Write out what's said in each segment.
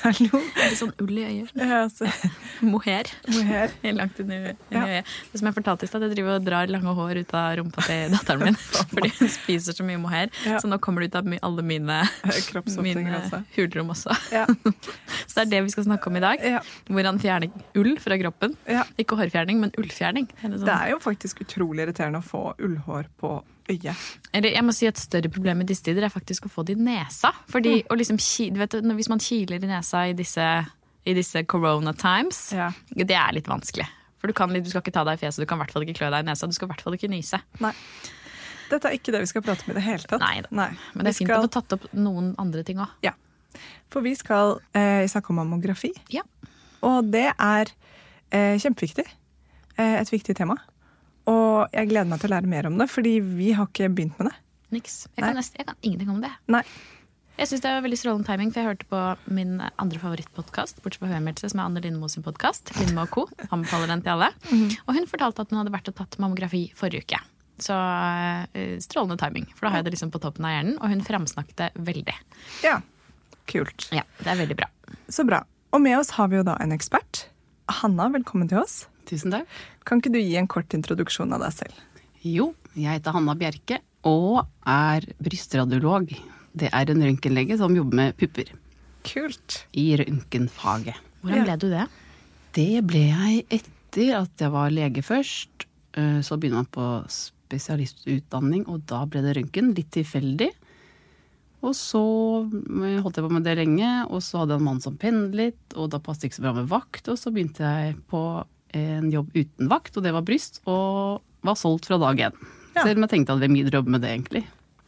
Hallo. Litt sånn ull i øyet. Ja, altså, Mohair. mohair. Langt inn i, inn i Ja. øyet. Det som jeg fortalte i stad, jeg driver og drar lange hår ut av rumpa til datteren min. Fordi hun spiser så mye mohair. Ja. Så nå kommer det ut av my- alle mine, mine også. hulrom også. Ja. Så det er det vi skal snakke om i dag. Hvordan fjerne ull fra kroppen. Ja. Ikke hårfjerning, men ullfjerning. Eller sånn. Det er jo faktisk utrolig irriterende å få ullhår på øyet. Eller jeg må si Et større problem i disse tider er faktisk å få det i nesa. Fordi å liksom, vet, Hvis man kiler i nesa i disse, i disse corona times, Ja. det er litt vanskelig. For du, kan, du skal ikke ta deg i fjeset, du kan i hvert fall ikke klø deg i nesa, du skal i hvert fall ikke nyse. Nei. Dette er ikke det vi skal prate om i det hele tatt. Nei Nei. Men det er fint skal, å få tatt opp noen andre ting òg. Ja. For vi skal eh, snakke om mammografi, Ja. og det er eh, kjempeviktig. Eh, et viktig tema. Og jeg gleder meg til å lære mer om det, fordi vi har ikke begynt med det. Niks. Jeg kan, jeg kan ingenting om det. Nei. Jeg synes det var veldig strålende timing, for jeg hørte på min andre favorittpodkast, bortsett fra Høymeldelse, som er Anne Lindmo sin podkast. Lindmo co. Anbefaler den til alle. Og hun fortalte at hun hadde vært og tatt mammografi forrige uke. Så eh, strålende timing, for da har jeg det liksom på toppen av hjernen. Og hun framsnakket det veldig. Ja, kult. Ja, det er veldig bra. Så bra. Og med oss har vi jo da en ekspert. Hanna, velkommen til oss. Tusen takk. Kan ikke du gi en kort introduksjon av deg selv? Jo, jeg heter Hanna Bjerke og er brystradiolog. Det er en røntgenlege som jobber med pupper Kult. i røntgenfaget. Hvordan ble du det? Det ble jeg etter at jeg var lege først. Eh, Så begynner man på spesialistutdanning, og da ble det røntgen. Litt tilfeldig. Og så eh, holdt jeg på med det lenge, og så hadde jeg en mann som pendlet, og da passet det ikke så bra med vakt, og så begynte jeg på en jobb uten vakt, og det var bryst, og var solgt fra dag én. Ja. Selv om jeg tenkte at det gidder mye jobbe med det, egentlig.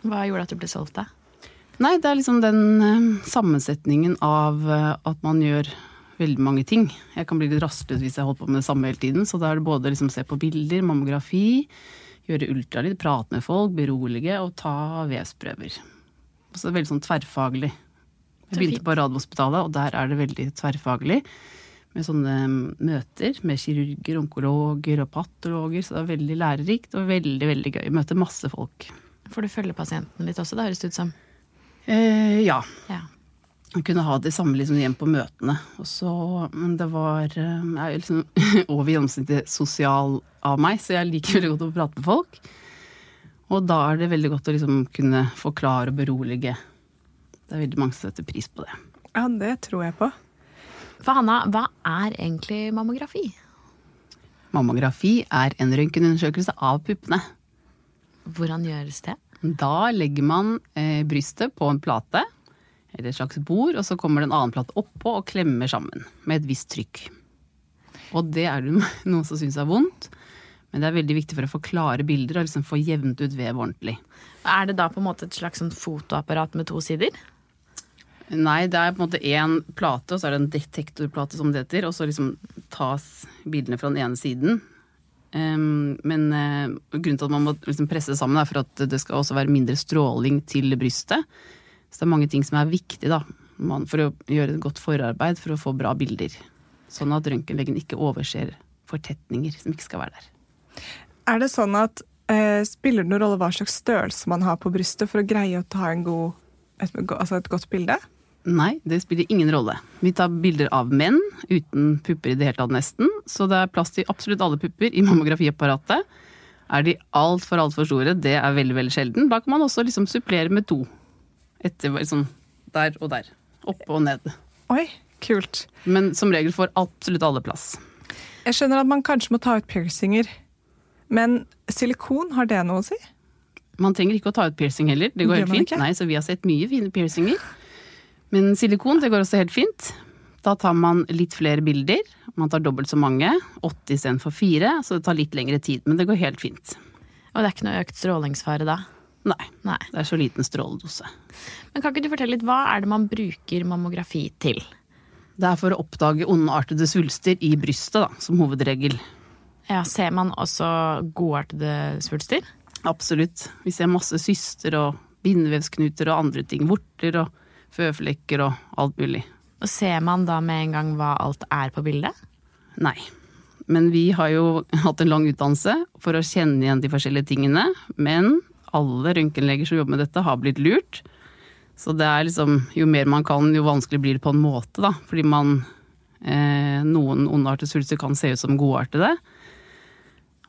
Hva gjorde at du ble solgt da? Nei, det er liksom den eh, sammensetningen av eh, at man gjør veldig mange ting. Jeg kan bli litt rastløs hvis jeg holder på med det samme hele tiden. Så da er det både liksom se på bilder, mammografi, gjøre ultralyd, prate med folk, berolige og ta vevsprøver. Så det er veldig sånn tverrfaglig. Jeg begynte på Radiumhospitalet, og der er det veldig tverrfaglig. Med sånne mm, møter med kirurger, onkologer og patologer. Så det er veldig lærerikt og veldig, veldig gøy. Møte masse folk. For du følger pasienten litt også, det høres det ut som. Eh, ja. Ja. Jeg kunne ha det samme liksom igjen på møtene. Og så, men det var eh, Jeg er liksom over gjennomsnittet sosial av meg, så jeg liker veldig godt å prate med folk. Og da er det veldig godt å liksom kunne forklare og berolige. Det er veldig mange som setter pris på det. Ja, det tror jeg på. For Hanna, hva er egentlig mammografi? Mammografi er en røntgenundersøkelse av puppene. Hvordan gjøres det? Da legger man eh, brystet på en plate, eller et slags bord, og så kommer det en annen plate oppå og klemmer sammen med et visst trykk. Og det er det noen som syns er vondt, men det er veldig viktig for å få klare bilder og liksom få jevnt ut vev ordentlig. Er det da på en måte et slags sånn fotoapparat med to sider? Nei, det er på en måte én plate, og så er det en detektorplate som det heter, og så liksom tas bildene fra den ene siden. Um, men uh, grunnen til at man må liksom presse det sammen, er for at det skal også være mindre stråling til brystet. Så det er mange ting som er viktig da, man, for å gjøre et godt forarbeid for å få bra bilder. Sånn at røntgenlegen ikke overser fortetninger som ikke skal være der. Er det sånn at uh, Spiller det noen rolle hva slags størrelse man har på brystet for å greie å ta en god, et, altså et godt bilde? Nei, det spiller ingen rolle. Vi tar bilder av menn uten pupper i det hele tatt, nesten. Så det er plass til absolutt alle pupper i mammografiapparatet. Er de altfor, altfor store, det er veldig, veldig sjelden. Da kan man også liksom supplere med to. Etter liksom der og der. Oppe og ned. Oi, kult. Men som regel får absolutt alle plass. Jeg skjønner at man kanskje må ta ut piercinger. Men silikon, har det noe å si? Man trenger ikke å ta ut piercing heller. Det går helt fint. Nei, så vi har sett mye fine piercinger. Men silikon, det går også helt fint. Da tar man litt flere bilder. Man tar dobbelt så mange. 80 istedenfor 4, så det tar litt lengre tid. Men det går helt fint. Og det er ikke noe økt strålingsfare da? Nei, Nei. det er så liten stråledose. Men kan ikke du fortelle litt, hva er det man bruker mammografi til? Det er for å oppdage ondartede svulster i brystet, da, som hovedregel. Ja, Ser man også godartede svulster? Absolutt. Vi ser masse syster og bindevevsknuter og andre ting. Vorter og føflekker og alt mulig. Og ser man da med en gang hva alt er på bildet? Nei. Men vi har jo hatt en lang utdannelse for å kjenne igjen de forskjellige tingene. Men alle røntgenleger som jobber med dette, har blitt lurt. Så det er liksom, jo mer man kan, jo vanskelig blir det på en måte, da. Fordi man eh, Noen ondartede svulster kan se ut som godartede.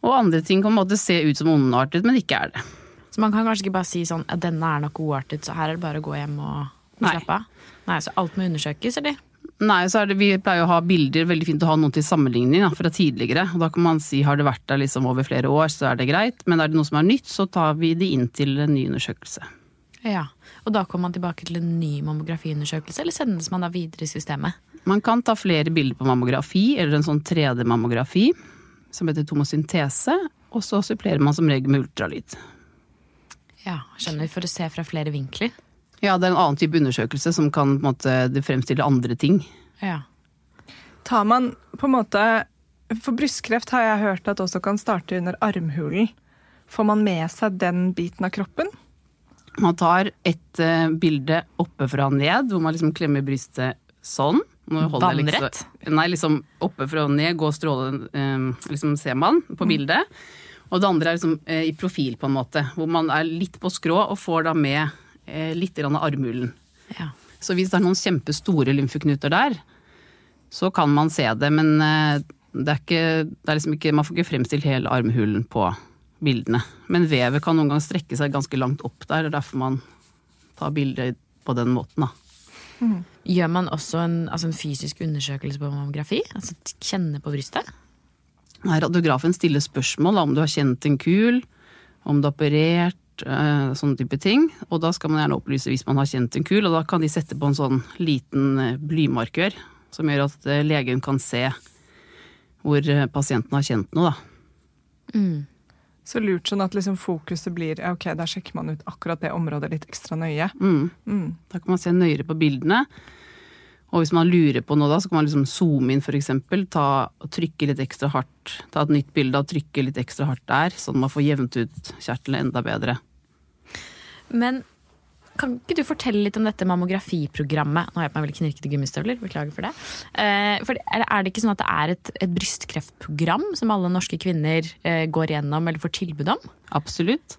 Og andre ting kan på en måte se ut som ondartet, men ikke er det. Så man kan kanskje ikke bare si sånn at denne er nok godartet, så her er det bare å gå hjem og, Nei. slappe av? Nei, så alt må undersøkes, eller? Nei, så er det, Vi pleier å ha bilder, veldig fint å ha noen til sammenligning da, fra tidligere. og Da kan man si har det vært der liksom over flere år, så er det greit. Men er det noe som er nytt, så tar vi det inn til en ny undersøkelse. Ja. Og da kommer man tilbake til en ny mammografiundersøkelse, eller sendes man da videre i systemet? Man kan ta flere bilder på mammografi, eller en sånn 3D-mammografi, som heter tomosyntese. Og så supplerer man som regel med ultralyd. Ja, skjønner. For å se fra flere vinkler. Ja, det er en annen type undersøkelse som kan på en måte, fremstille andre ting. Ja. Tar man på en måte For brystkreft har jeg hørt at også kan starte under armhulen. Får man med seg den biten av kroppen? Man tar et uh, bilde oppe fra ned, hvor man liksom klemmer brystet sånn. Vannrett? Liksom, nei, liksom oppe fra ned, går strålen, eh, liksom ser man på bildet. Og det andre er liksom uh, i profil, på en måte, hvor man er litt på skrå og får da med litt av armhulen. ja. Så hvis det er noen kjempestore lymfeknuter der, så kan man se det, men eh, det er ikke, det er liksom ikke, man får ikke fremstilt hele armhulen på bildene. Men vevet kan noen ganger strekke seg ganske langt opp der, og derfor man tar bilder på den måten. Da. Gjør man også en, altså en fysisk undersøkelse på mammografi? Altså kjenne på brystet? Nei, Radiografen stiller spørsmål om du har kjent en kul, om du har operert, eh, sånne type ting. Og da skal man gjerne opplyse hvis man har kjent en kul, og da kan de sette på en sånn liten eh, blymarkør som gjør at eh, legen kan se hvor eh, pasienten har kjent noe, da. Så lurt sånn at liksom fokuset blir ja, ok, der sjekker man ut akkurat det området litt ekstra nøye. Mm. Mm. Da kan man se nøyere på bildene. Og hvis man lurer på noe da, så kan man liksom zoome inn f.eks. Ta og trykke litt ekstra hardt. Ta et nytt bilde og trykke litt ekstra hardt der, sånn man får jevnt ut kjertelen enda bedre. Men kan ikke du fortelle litt om dette mammografiprogrammet? Nå har jeg på meg veldig knirkete gummistøvler, beklager for det. Eh, for er er det ikke sånn at det er et, et brystkreftprogram som alle norske kvinner eh, går gjennom eller får tilbud om? Absolutt.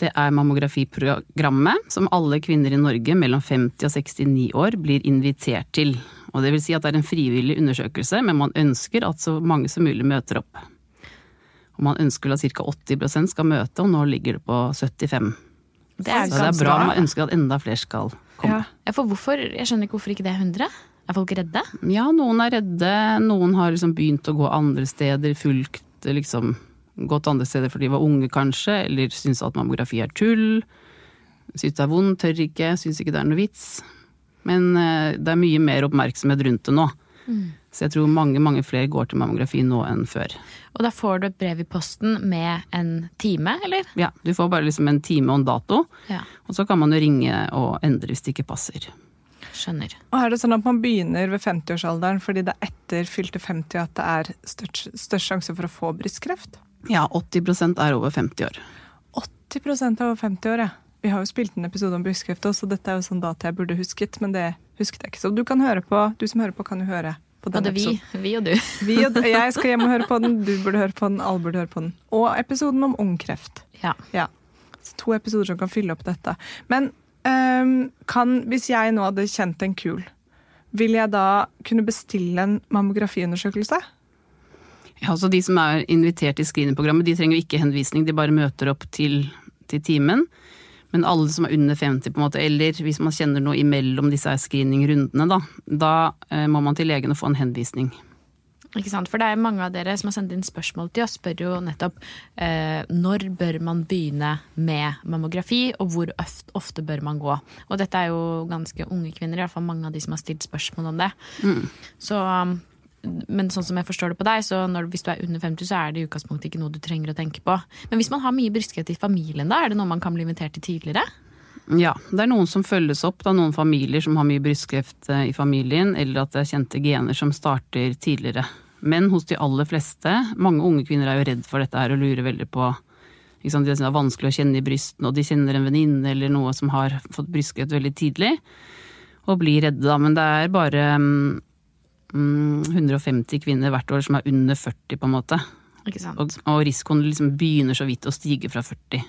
Det er mammografiprogrammet som alle kvinner i Norge mellom 50 og 69 år blir invitert til. Og det vil si at det er en frivillig undersøkelse, men man ønsker at så mange som mulig møter opp. Og man ønsker at ca. 80% skal møte, og nå ligger det på 75 Det er Så det er bra. Man ønsker at enda flere skal komme. Ja, for hvorfor? Jeg skjønner ikke hvorfor ikke det er 100. Er folk redde? Ja, noen er redde, noen har liksom begynt å gå andre steder, fulgt liksom Gått andre steder fordi de var unge, kanskje, eller syns at mammografi er tull. Syns det er vondt, tør ikke, syns ikke det er noe vits. Men eh, det er mye mer oppmerksomhet rundt det nå. Så jeg tror mange, mange flere går til mammografi nå enn før. Og da får du et brev i posten med en time, eller? Ja, du får bare liksom en time og en dato, Ja, og så kan man jo ringe og endre hvis det ikke passer. Skjønner. Og er det sånn at man begynner ved 50-årsalderen fordi det er etter fylte 50 at det er størst, størst sjanse for å få brystkreft? Ja, 80% er over 50 år. 80% er over 50 år, ja. Vi har jo spilt en episode om brystkreft også, så dette er jo sånn data jeg burde husket, men det husket jeg ikke. Så du kan høre på, du som hører på, kan jo høre på den Både det episoden. vi vi og du. Vi og, jeg skal hjem og høre på den, du burde høre på den, alle burde høre på den. Og episoden om ungkreft. Ja. Ja. Så to episoder som kan fylle opp dette. Men kan, hvis jeg nå hadde kjent en kul, vil jeg da kunne bestille en mammografiundersøkelse? Ja, altså De som er invitert til screeningprogrammet, de trenger jo ikke henvisning, de bare møter opp til, til timen. Men alle som er under 50, på en måte, eller hvis man kjenner noe imellom disse screeningrundene, da, da eh, må man til legen og få en henvisning. Ikke sant? For det er mange av dere som har sendt inn spørsmål til oss, spør jo nettopp eh, når bør man begynne med mammografi, og hvor ofte, bør man gå. Og dette er jo ganske unge kvinner, i hvert fall mange av de som har stilt spørsmål om det. Så, um, men sånn som jeg forstår det på deg, så når, hvis du er under 50, så er det i utgangspunktet ikke noe du trenger å tenke på. Men hvis man har mye brystkreft i familien, da, er det noe man kan bli invitert til tidligere? Ja, det er noen som følges opp, Det er noen familier som har mye brystkreft eh, i familien, eller at det er kjente gener som starter tidligere. Men hos de aller fleste, mange unge kvinner er jo redd for dette her og lurer veldig på ikke sant, Det er vanskelig å kjenne i brystene, og de kjenner en venninne eller noe som har fått brystkreft veldig tidlig. og blir redde, da. Men det er bare mm, mm, 150 kvinner hvert år som er under 40, på en måte. Ikke? Og, og risikoen liksom begynner så vidt å stige fra 40.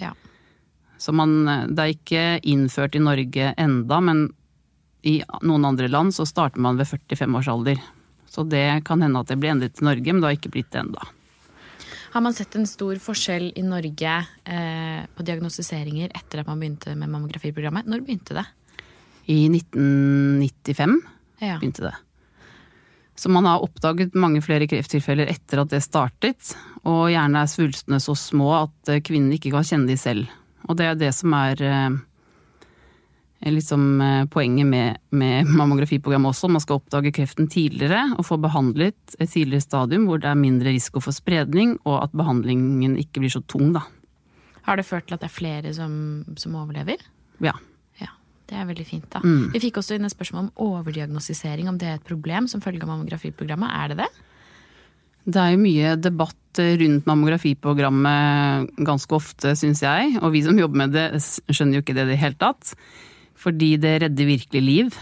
Ja. Så man, det er ikke innført i Norge enda, men i noen andre land så starter man ved 45 års alder. Så det kan hende at det blir endret til Norge, men det har ikke blitt det enda. Har man sett en stor forskjell i Norge eh, på diagnostiseringer etter at man begynte med mammografiprogrammet? Når begynte det? I 1995 Ja. begynte det. Så man har oppdaget mange flere krefttilfeller etter at det startet, og gjerne er svulstene så små at eh, kvinnen ikke kan kjenne de selv. Og det er det som er eh, liksom eh, poenget med, med mammografiprogrammet også. Man skal oppdage kreften tidligere og få behandlet et tidligere stadium hvor det er mindre risiko for spredning, og at behandlingen ikke blir så tung, da. Har det ført til at det er flere som, som overlever? Ja. Ja, Det er veldig fint, da. Mm. Vi fikk også inn et spørsmål om overdiagnostisering, om det er et problem som følge av mammografiprogrammet. Er det det? Det er jo mye debatt rundt mammografiprogrammet ganske ofte, syns jeg. Og vi som jobber med det, skjønner jo ikke det i det hele tatt. Fordi det redder virkelig liv.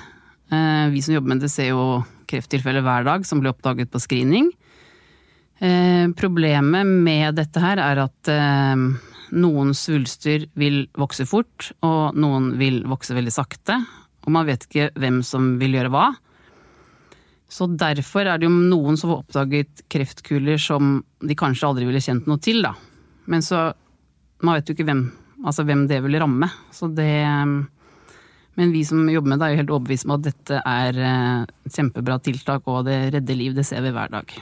Eh, Vi som jobber med det, ser jo krefttilfeller hver dag som blir oppdaget på screening. Eh, Problemet med dette her er at eh, noen svulster vil vokse fort, og noen vil vokse veldig sakte. Og man vet ikke hvem som vil gjøre hva. Så derfor er det jo noen som har oppdaget kreftkuler som de kanskje aldri ville kjent noe til, da. Men så Man vet jo ikke hvem, altså hvem det vil ramme. Så det Men vi som jobber med det, er jo helt overbevist om at dette er eh, kjempebra tiltak, og det redder liv. Det ser vi hver dag.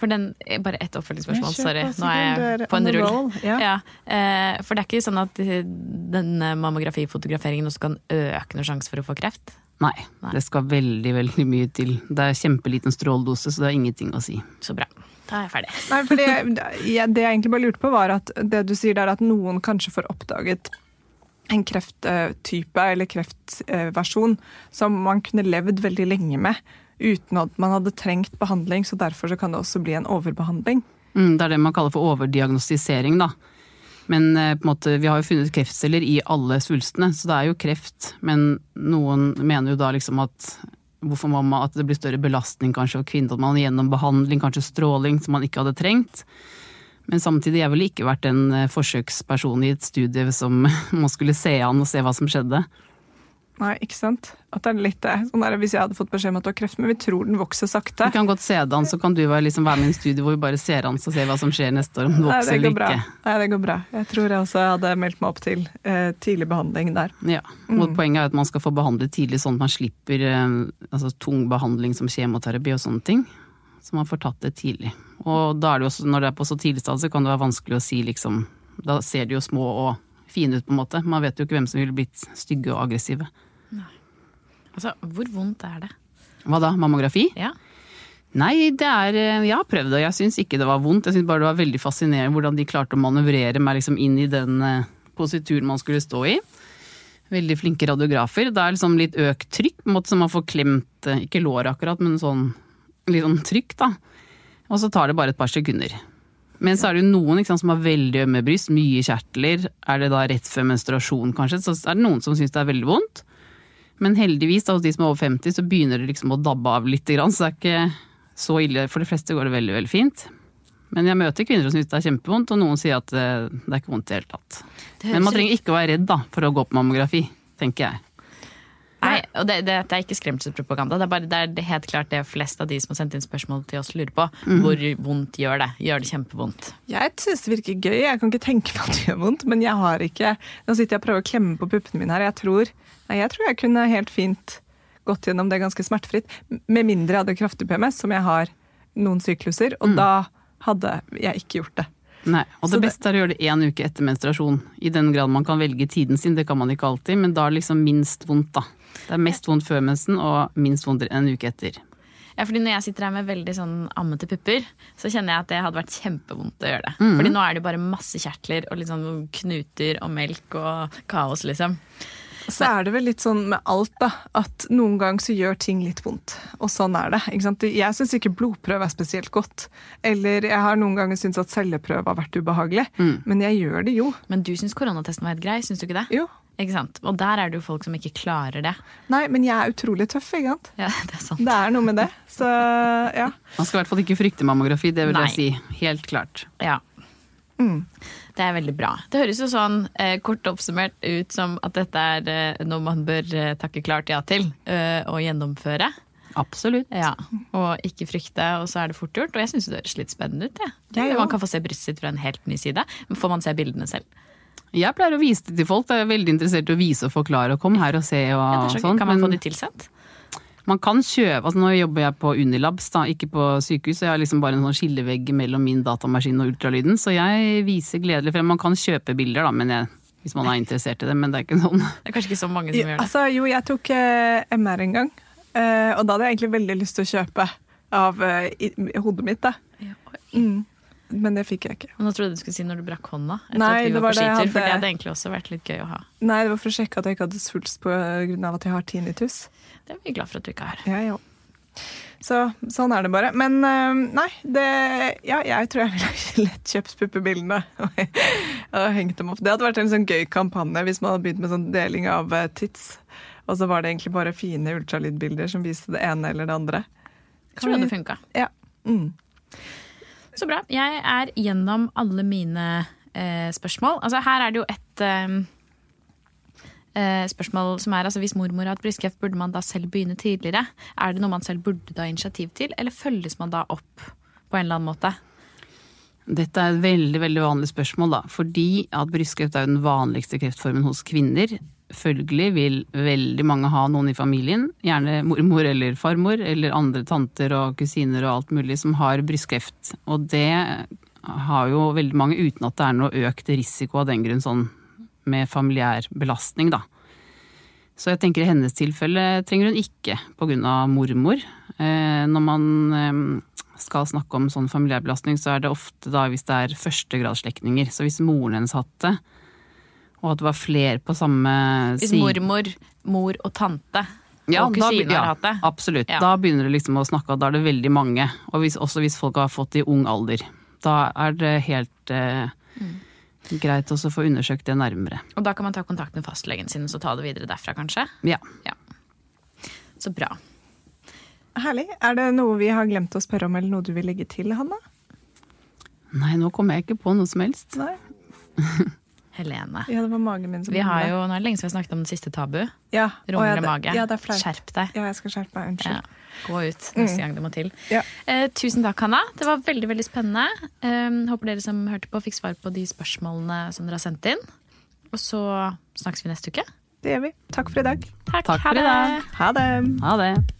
For den, Bare ett oppfølgingsspørsmål, sorry. Nå er jeg på en rull. ja. Ja, eh, for det er ikke sånn at eh, den mammografifotograferingen også kan øke noen sjanse for å få kreft? Nei, Nei. det skal veldig, veldig mye til. Det er kjempeliten stråledose, så det har ingenting å si. Så bra. Da er jeg ferdig. Nei, for det, det jeg egentlig bare lurte på, var at det du sier der, at noen kanskje får oppdaget en krefttype eller kreftversjon som man kunne levd veldig lenge med uten at man hadde trengt behandling, så derfor så kan det også bli en overbehandling. Mm, det er det man kaller for overdiagnostisering, da. Men eh, måte, vi har jo funnet kreftceller i alle svulstene, så det er jo kreft. Men noen mener jo da liksom at hvorfor må at det blir større belastning kanskje, for kvinner at man gjennom behandling, kanskje stråling, som man ikke hadde trengt. Men samtidig, jeg ville ikke vært en eh, forsøksperson i et studie som man skulle se an og se hva som skjedde. Nei, ikke sant? At det er litt det. Sånn er det hvis jeg hadde fått beskjed om at du har kreft, men vi tror den vokser sakte. Vi kan godt se det an, så kan du være, liksom, være med i en studie hvor vi bare ser an og ser hva som skjer neste år, om den vokser det eller ikke. Nei, det går bra. Jeg tror jeg også hadde meldt meg opp til eh, tidlig behandling der. Ja, og Poenget er at man skal få behandlet tidlig, sånn at man slipper eh, altså, tung behandling som kjemoterapi og sånne ting. Så man får tatt det tidlig. Og da er det jo også, når det er på så tidlig stad, så kan det være vanskelig å si liksom Da ser de jo små og fine ut, på en måte. Man vet jo ikke hvem som ville blitt stygge og aggressive. Nei. Altså, Hvor vondt er det? Hva da? Mammografi? Ja. Nei, det er eh, Jeg har prøvd og jeg syns ikke det var vondt. Jeg syns bare det var veldig fascinerende hvordan de klarte å manøvrere meg liksom inn i den eh, posituren man skulle stå i. Veldig flinke radiografer. Det er liksom litt økt trykk, på en måte som man får klemt eh, Ikke låret akkurat, men sånn litt sånn trykk, da. Og så tar det bare et par sekunder. Men så er det jo noen ikke sant, som har veldig ømme bryst, mye kjertler. Er det da rett før menstruasjon, kanskje, så er det noen som syns det er veldig vondt. Men heldigvis, da, hos de som er over 50, så begynner det liksom å dabbe av litt, så det er ikke så ille. For de fleste går det veldig, veldig fint. Men jeg møter kvinner som syns det er kjempevondt, og noen sier at eh, det er ikke vondt i det hele tatt. Det Men man trenger ikke å være redd da, for å gå på mammografi, tenker jeg. Og det, det, det er ikke skremselspropaganda. Det er bare det er helt klart det flest av de som har sendt inn spørsmål til oss, lurer på. Hvor vondt gjør det? Gjør det kjempevondt? Jeg syns det virker gøy. Jeg kan ikke tenke meg at det gjør vondt, men jeg har ikke Nå sitter jeg og prøver å klemme på puppene mine her. Jeg tror, nei, jeg tror jeg kunne helt fint gått gjennom det ganske smertefritt. Med mindre jeg hadde kraftig PMS, som jeg har noen sykluser, og da hadde jeg ikke gjort det. Nei, og det det- beste er å gjøre det én uke etter menstruasjon. I den grad man kan velge tiden sin, det kan man ikke alltid, men da er det liksom minst vondt, da. Det er mest vondt før mensen og minst vondt en uke etter. Ja, fordi Når jeg sitter her med veldig sånn ammete pupper, så kjenner jeg at det hadde vært kjempevondt å gjøre det. Fordi nå er det jo bare masse kjertler og sånn knuter og melk og kaos, liksom. Så er det vel litt sånn med alt, da, at noen ganger så gjør ting litt vondt. Og sånn er det. ikke sant? Jeg syns ikke blodprøve er spesielt godt. Eller jeg har noen ganger syntes at celleprøve har vært ubehagelig. Men jeg gjør det jo. Men du syns koronatesten var helt grei, syns du ikke det? Jo. Ikke sant? Og der er det jo folk som ikke klarer det. Nei, men jeg er utrolig tøff, ikke sant. Ja, det er sant. Det er noe med det. Så ja. Man skal i hvert fall ikke frykte mammografi, det vil Nei. jeg si. Helt klart. Ja. Mm. Det er veldig bra. Det høres jo sånn eh, kort oppsummert ut som at dette er eh, noe man bør eh, takke klart ja til eh, og gjennomføre. Absolutt. Ja, Og ikke frykte, og så er det fort gjort. Og jeg syns det høres litt spennende ut. Ja. Jeg man kan få se brystet sitt fra en helt ny side. Men får man se bildene selv? Jeg pleier å vise det til folk. Jeg er veldig interessert i å vise og forklare. Og kom her og se og Ja, det sånn. kan man men- få de tilsendt? Man kan kjøpe, altså Nå jobber jeg på Unilabs, da, ikke på sykehus. så Jeg har liksom bare en sånn skillevegg mellom min datamaskin og ultralyden. Så jeg viser gledelig frem. Man kan kjøpe bilder, da, men jeg, hvis man er interessert i det. Men det er ikke sånn. Det er kanskje ikke så mange som gjør det. altså, jo, jeg tok uh, MR en gang, uh, og da hadde jeg egentlig veldig lyst til å kjøpe av uh, i, hodet mitt. da. Ja. Mm. Men det fikk jeg ikke. Men Nå trodde jeg du skulle si når du brakk hånda. Etter Nei, at vi det var på skitur, hadde... for det hadde- egentlig også vært litt gøy å ha. Nei, det var for å sjekke at jeg ikke hadde svulst pga. at jeg har tinnitus. Det er vi glad for at du ikke har. Ja, òg. Så sånn er det bare. Men eh, nei, det Ja, jeg tror jeg ville lett kjøpt puppebildene og, hengt dem opp. Det hadde vært en sånn gøy kampanje hvis man hadde begynt med sånn deling av tids tits. Og så var det egentlig bare fine ultralydbilder som viste det ene eller det andre. Kan tror det hadde funka. Ja. Mm. Så bra. Jeg er gjennom alle mine eh, spørsmål. Altså, her er det jo et eh, eh, spørsmål som er altså, Hvis mormor har hatt brystkreft, burde man da selv begynne tidligere? Er det noe man selv burde ta initiativ til, eller følges man da opp på en eller annen måte? Dette er et veldig veldig vanlig spørsmål, da. Fordi at brystkreft er jo den vanligste kreftformen hos kvinner. Følgelig vil veldig mange ha noen i familien, gjerne mormor eller farmor, eller andre tanter og kusiner og alt mulig, som har brystkreft. Og det har jo veldig mange uten at det er noe økt risiko av den grunn, sånn med familiær belastning, da. Så jeg tenker i hennes tilfelle trenger hun ikke pga. mormor. Eh, når man eh, skal snakke om sånn familiær belastning, så er det ofte da hvis det er førstegradsslektninger. Så hvis moren hennes hadde det, og at det var flere på samme Hvis mormor, mor og tante ja, og da- kusiner ja, har hatt det. Absolutt. Ja. Da begynner det liksom å snakke, og da er det veldig mange. Og hvis, også hvis folk har fått det i ung alder. Da er det helt eh, Mm. greit også å få undersøkt det nærmere. Og da kan man ta kontakt med fastlegen sin og så ta det videre derfra, kanskje? Ja. Så bra. Herlig. Er det noe vi har glemt å spørre om, eller noe du vil legge til, Hanna? Nei, nå kommer jeg ikke på noe som helst. Nei? Helene. Ja, det var magen min som Vi har jo, Nå er det lenge siden vi har snakket om den siste tabu. ja. Rom ja, mage. Ja, det er flaut. Skjerp deg. Ja, jeg skal skjerpe meg. Unnskyld. Ja. Gå ut neste gang det må til. Ja. Eh, tusen takk, Hanna. Det var veldig veldig spennende. Eh, håper dere som hørte på, fikk svar på de spørsmålene som dere har sendt inn. Og så snakkes vi neste uke. Det gjør vi. Takk for i dag. Takk, Takk ha for i det. dag. Ha det. Ha det.